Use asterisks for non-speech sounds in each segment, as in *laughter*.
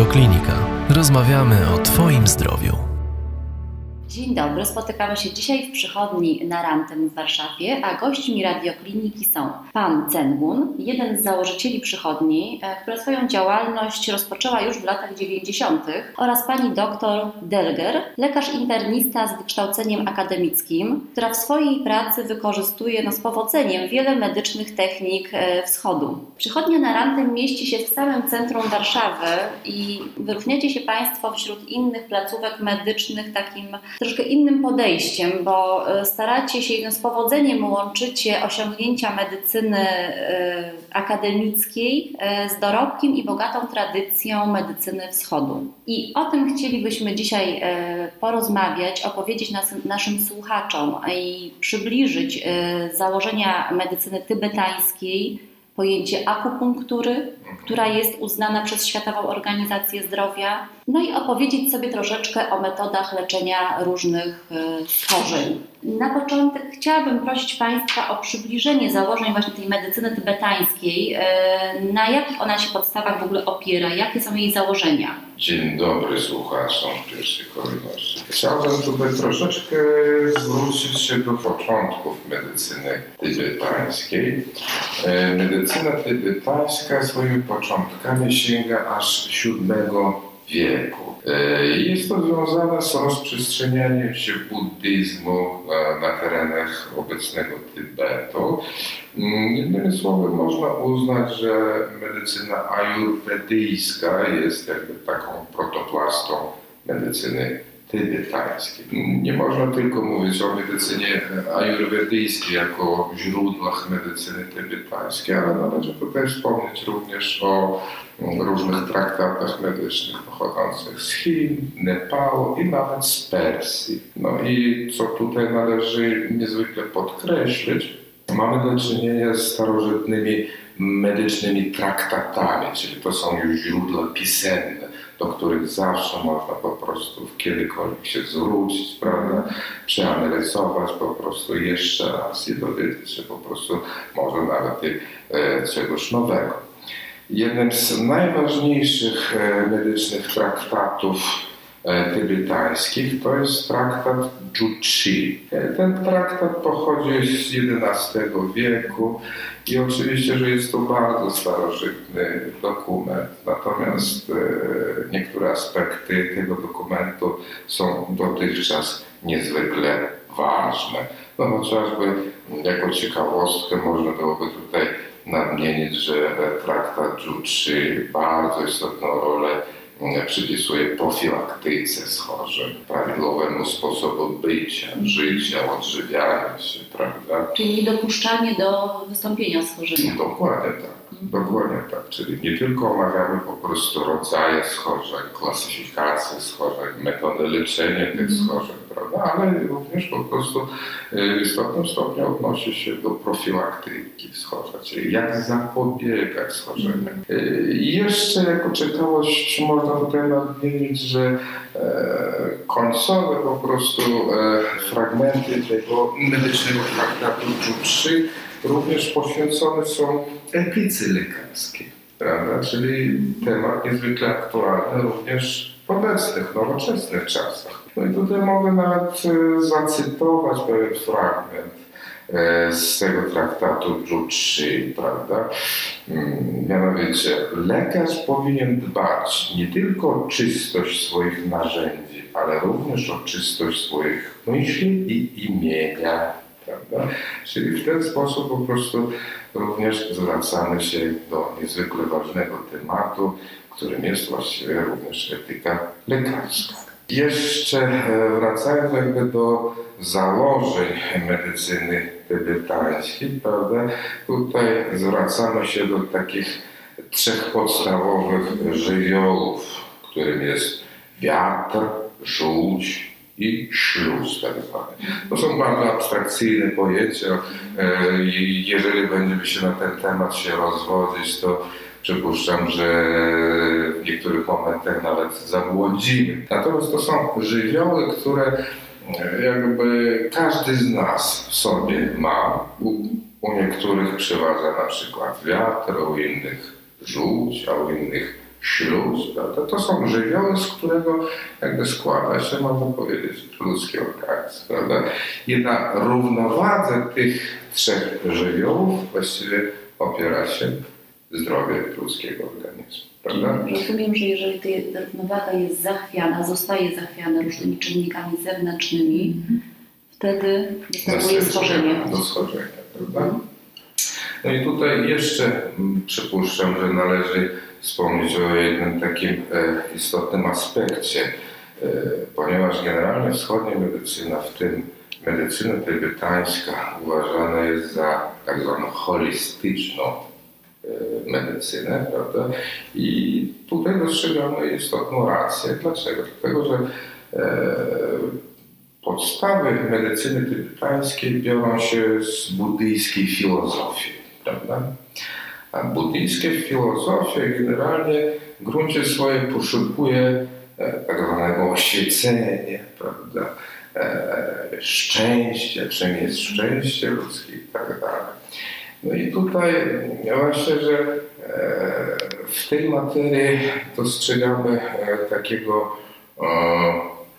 Radioklinika. Rozmawiamy o Twoim zdrowiu. Dzień dobry, spotykamy się dzisiaj w przychodni na Rantem w Warszawie, a gośćmi radiokliniki są pan Cengun, jeden z założycieli przychodni, e, która swoją działalność rozpoczęła już w latach 90. oraz pani doktor Delger, lekarz internista z wykształceniem akademickim, która w swojej pracy wykorzystuje no, z powodzeniem wiele medycznych technik e, wschodu. Przychodnia na Rantem mieści się w samym centrum Warszawy i wyróżniacie się państwo wśród innych placówek medycznych takim troszkę innym podejściem, bo e, staracie się z powodzeniem łączycie osiągnięcia medycyny e, akademickiej e, z dorobkiem i bogatą tradycją medycyny wschodu. I o tym chcielibyśmy dzisiaj porozmawiać, opowiedzieć nas, naszym słuchaczom i przybliżyć założenia medycyny tybetańskiej, pojęcie akupunktury, która jest uznana przez Światową Organizację Zdrowia, no i opowiedzieć sobie troszeczkę o metodach leczenia różnych e, schorzeń. Na początek chciałabym prosić Państwa o przybliżenie założeń właśnie tej medycyny tybetańskiej. E, na jakich ona się podstawach w ogóle opiera? Jakie są jej założenia? Dzień dobry słuchaczom w pierwszej kolejności. Chciałbym tutaj troszeczkę zwrócić się do początków medycyny tybetańskiej. E, medycyna tybetańska swoimi początkami sięga aż VII wieku. E, jest to związane z rozprzestrzenianiem się buddyzmu na terenach obecnego Tybetu. Mm, jednym słowem można uznać, że medycyna ajurwedyjska jest jakby taką protoplastą medycyny tybetańskiej. Nie można tylko mówić o medycynie ajurwedyjskiej jako źródłach medycyny tybetańskiej, ale należy tutaj wspomnieć również o różnych traktatach medycznych pochodzących z Chin, Nepalu i nawet z Persji. No i co tutaj należy niezwykle podkreślić, mamy do czynienia z starożytnymi medycznymi traktatami, czyli to są już źródła pisenne do których zawsze można po prostu kiedykolwiek się zwrócić, prawda, przeanalizować po prostu jeszcze raz i dowiedzieć się po prostu może nawet e, czegoś nowego. Jednym z najważniejszych e, medycznych traktatów E, tybetańskich, to jest traktat Juchi. E, ten traktat pochodzi z XI wieku i oczywiście, że jest to bardzo starożytny dokument, natomiast e, niektóre aspekty tego dokumentu są dotychczas niezwykle ważne. No chociażby jako ciekawostkę można byłoby tutaj nadmienić, że traktat Juchi bardzo istotną rolę przypisuje profilaktyce schorzeń, prawidłowemu sposobu bycia, życia, odżywiania się, prawda? Czyli niedopuszczanie do wystąpienia schorzenia. Dokładnie tak. Dokładnie tak, czyli nie tylko omawiamy po prostu rodzaje schorzeń, klasyfikację schorzeń, metody leczenia tych mhm. schorzeń, prawda, ale również po prostu y, w istotnym stopniu odnosi się do profilaktyki schorzeń, czyli jak zapobiegać schorzeniom. Y, I jeszcze jako ciekawość można tutaj nadmienić, że e, końcowe po prostu e, fragmenty tego medycznego traktatu 3 również poświęcone są epicy lekarskiej, prawda? czyli temat niezwykle aktualny również w obecnych, nowoczesnych czasach. No i tutaj mogę nawet e, zacytować pewien fragment e, z tego traktatu Juchi, prawda? Mm, mianowicie, lekarz powinien dbać nie tylko o czystość swoich narzędzi, ale również o czystość swoich myśli i imienia prawda? Czyli w ten sposób po prostu również zwracamy się do niezwykle ważnego tematu, którym jest właściwie również etyka lekarska. Jeszcze e, wracając jakby do założeń medycyny tybetańskiej, prawda? Tutaj zwracamy się do takich trzech podstawowych żywiołów, którym jest wiatr, żółć i śluz tak zwany. To są bardzo abstrakcyjne pojęcia e, jeżeli będziemy się na ten temat się rozwodzić, to przypuszczam, że w niektórych momentach nawet zabłądzimy. Natomiast to są żywioły, które e, jakby każdy z nas w sobie ma. U niektórych przeważa na przykład wiatr, u innych żółć, a u innych śluz, prawda? To są żywioły, z którego jakby składa się, można powiedzieć, ludzki organizm, prawda? I na równowadze tych trzech żywiołów właściwie opiera się zdrowie ludzkiego organizmu, prawda? Rozumiem, że jeżeli ta równowaga jest zachwiana, zostaje zachwiana różnymi czynnikami zewnętrznymi, wtedy występuje schorzenie. Do schorzenia, prawda? No i tutaj jeszcze przypuszczam, że należy wspomnieć o jednym takim e, istotnym aspekcie, e, ponieważ generalnie wschodnia medycyna, w tym medycyna tybetańska, uważana jest za tak zwaną holistyczną e, medycynę, prawda? I tutaj dostrzegamy istotną rację. Dlaczego? Dlatego, że podstawy medycyny tybetańskiej biorą się z buddyjskiej filozofii, prawda? A buddyjskie filozofie generalnie w gruncie swoim poszukuje e, tak zwanego oświecenia, prawda? E, szczęścia, czym jest szczęście ludzkie i tak dalej. No i tutaj właśnie, że e, w tej materii dostrzegamy takiego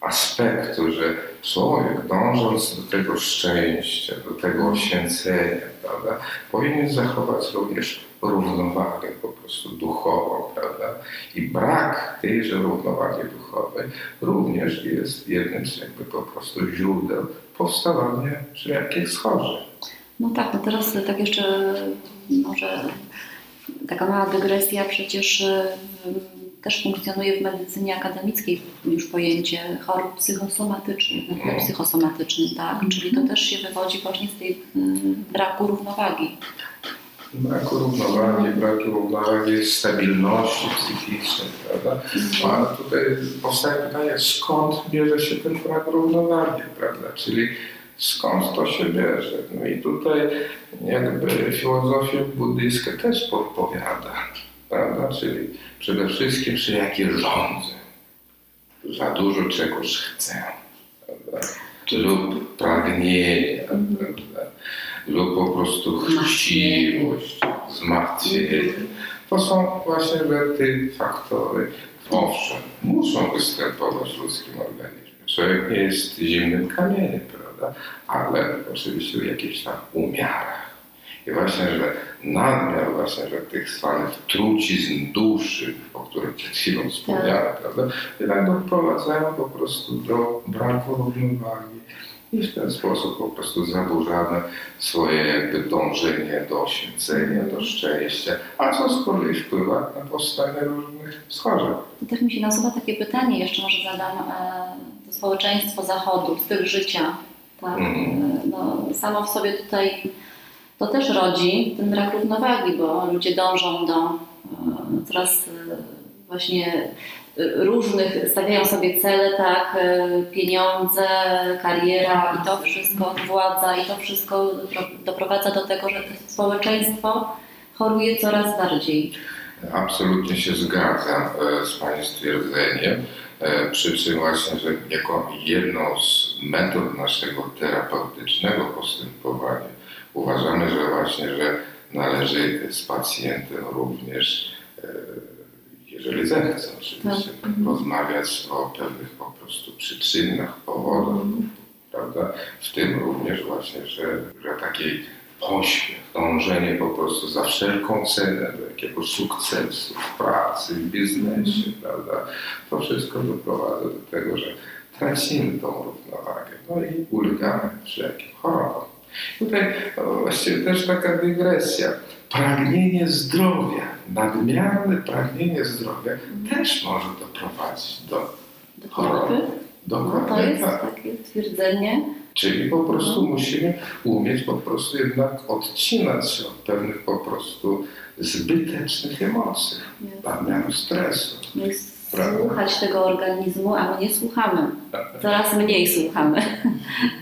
aspektu, że człowiek dążąc do tego szczęścia, do tego oświęcenia, prawda, powinien zachować również równowagę po prostu duchową, prawda? I brak tejże równowagi duchowej również jest jednym z jakby po prostu źródeł powstawania wszelkich schorzeń. No tak, no teraz tak jeszcze może taka mała dygresja, przecież też funkcjonuje w medycynie akademickiej już pojęcie chorób psychosomatycznych, no, psychosomatyczny, tak? Czyli to też się wywodzi właśnie z tej mm, braku równowagi. Braku równowagi, braku równowagi stabilności psychicznej, prawda? A tutaj powstaje pytanie, skąd bierze się ten brak równowagi, prawda? Czyli skąd to się bierze. No i tutaj jakby filozofia buddyjska też podpowiada, prawda? Czyli przede wszystkim, czy jakie rządzę. Za dużo czegoś chcę, prawda? lub pragnienie, prawda? lub po prostu chciwość, zmartwienie. To są właśnie te faktory, owszem, muszą występować w ludzkim organizmie. Człowiek nie jest zimnym kamieniem, prawda? Ale oczywiście w jakichś tam umiarach. I właśnie, że nadmiar właśnie, że tych zwanych trucizn duszy, o których przed chwilą wspomniałem, tak. prawda, jednak doprowadzają po prostu do braku równowagi i w ten sposób po prostu zaburzamy swoje jakby dążenie do oświecenia, do szczęścia, a co z kolei wpływa na powstanie różnych schorzeń. Tak mi się nasuwa takie pytanie, jeszcze może zadam, e, to społeczeństwo zachodu, styl życia, tak? Mm. No, samo w sobie tutaj to też rodzi ten brak równowagi, bo ludzie dążą do e, coraz e, właśnie różnych, stawiają sobie cele, tak, e, pieniądze, kariera i to wszystko, władza i to wszystko doprowadza do tego, że społeczeństwo choruje coraz bardziej. Absolutnie się zgadzam z Pani stwierdzeniem. Przy czym właśnie, że jako jedną z metod naszego terapeutycznego postępowania Uważamy, że właśnie, że należy z pacjentem również, e, jeżeli zechce oczywiście, tak. Mhm. rozmawiać o pewnych po prostu przyczynach, powodach, mhm. prawda? W tym również właśnie, że, że takiej pośpiech, dążenie po prostu za wszelką cenę do jakiegoś sukcesu w pracy, w biznesie, mhm. prawda? To wszystko doprowadza do tego, że tracimy tą równowagę, no i ulegamy wszelkim chorobom. Tutaj właściwie też taka dygresja. Pragnienie zdrowia, nadmierne pragnienie zdrowia też może doprowadzić do, do choroby. Dokładnie no to jest tak. takie twierdzenie. Czyli po prostu no. musimy umieć po prostu jednak odcinać się od pewnych po prostu zbytecznych emocji, nadmiaru stresu. Jest słuchać tego organizmu, a my nie słuchamy. Coraz mniej słuchamy. *laughs*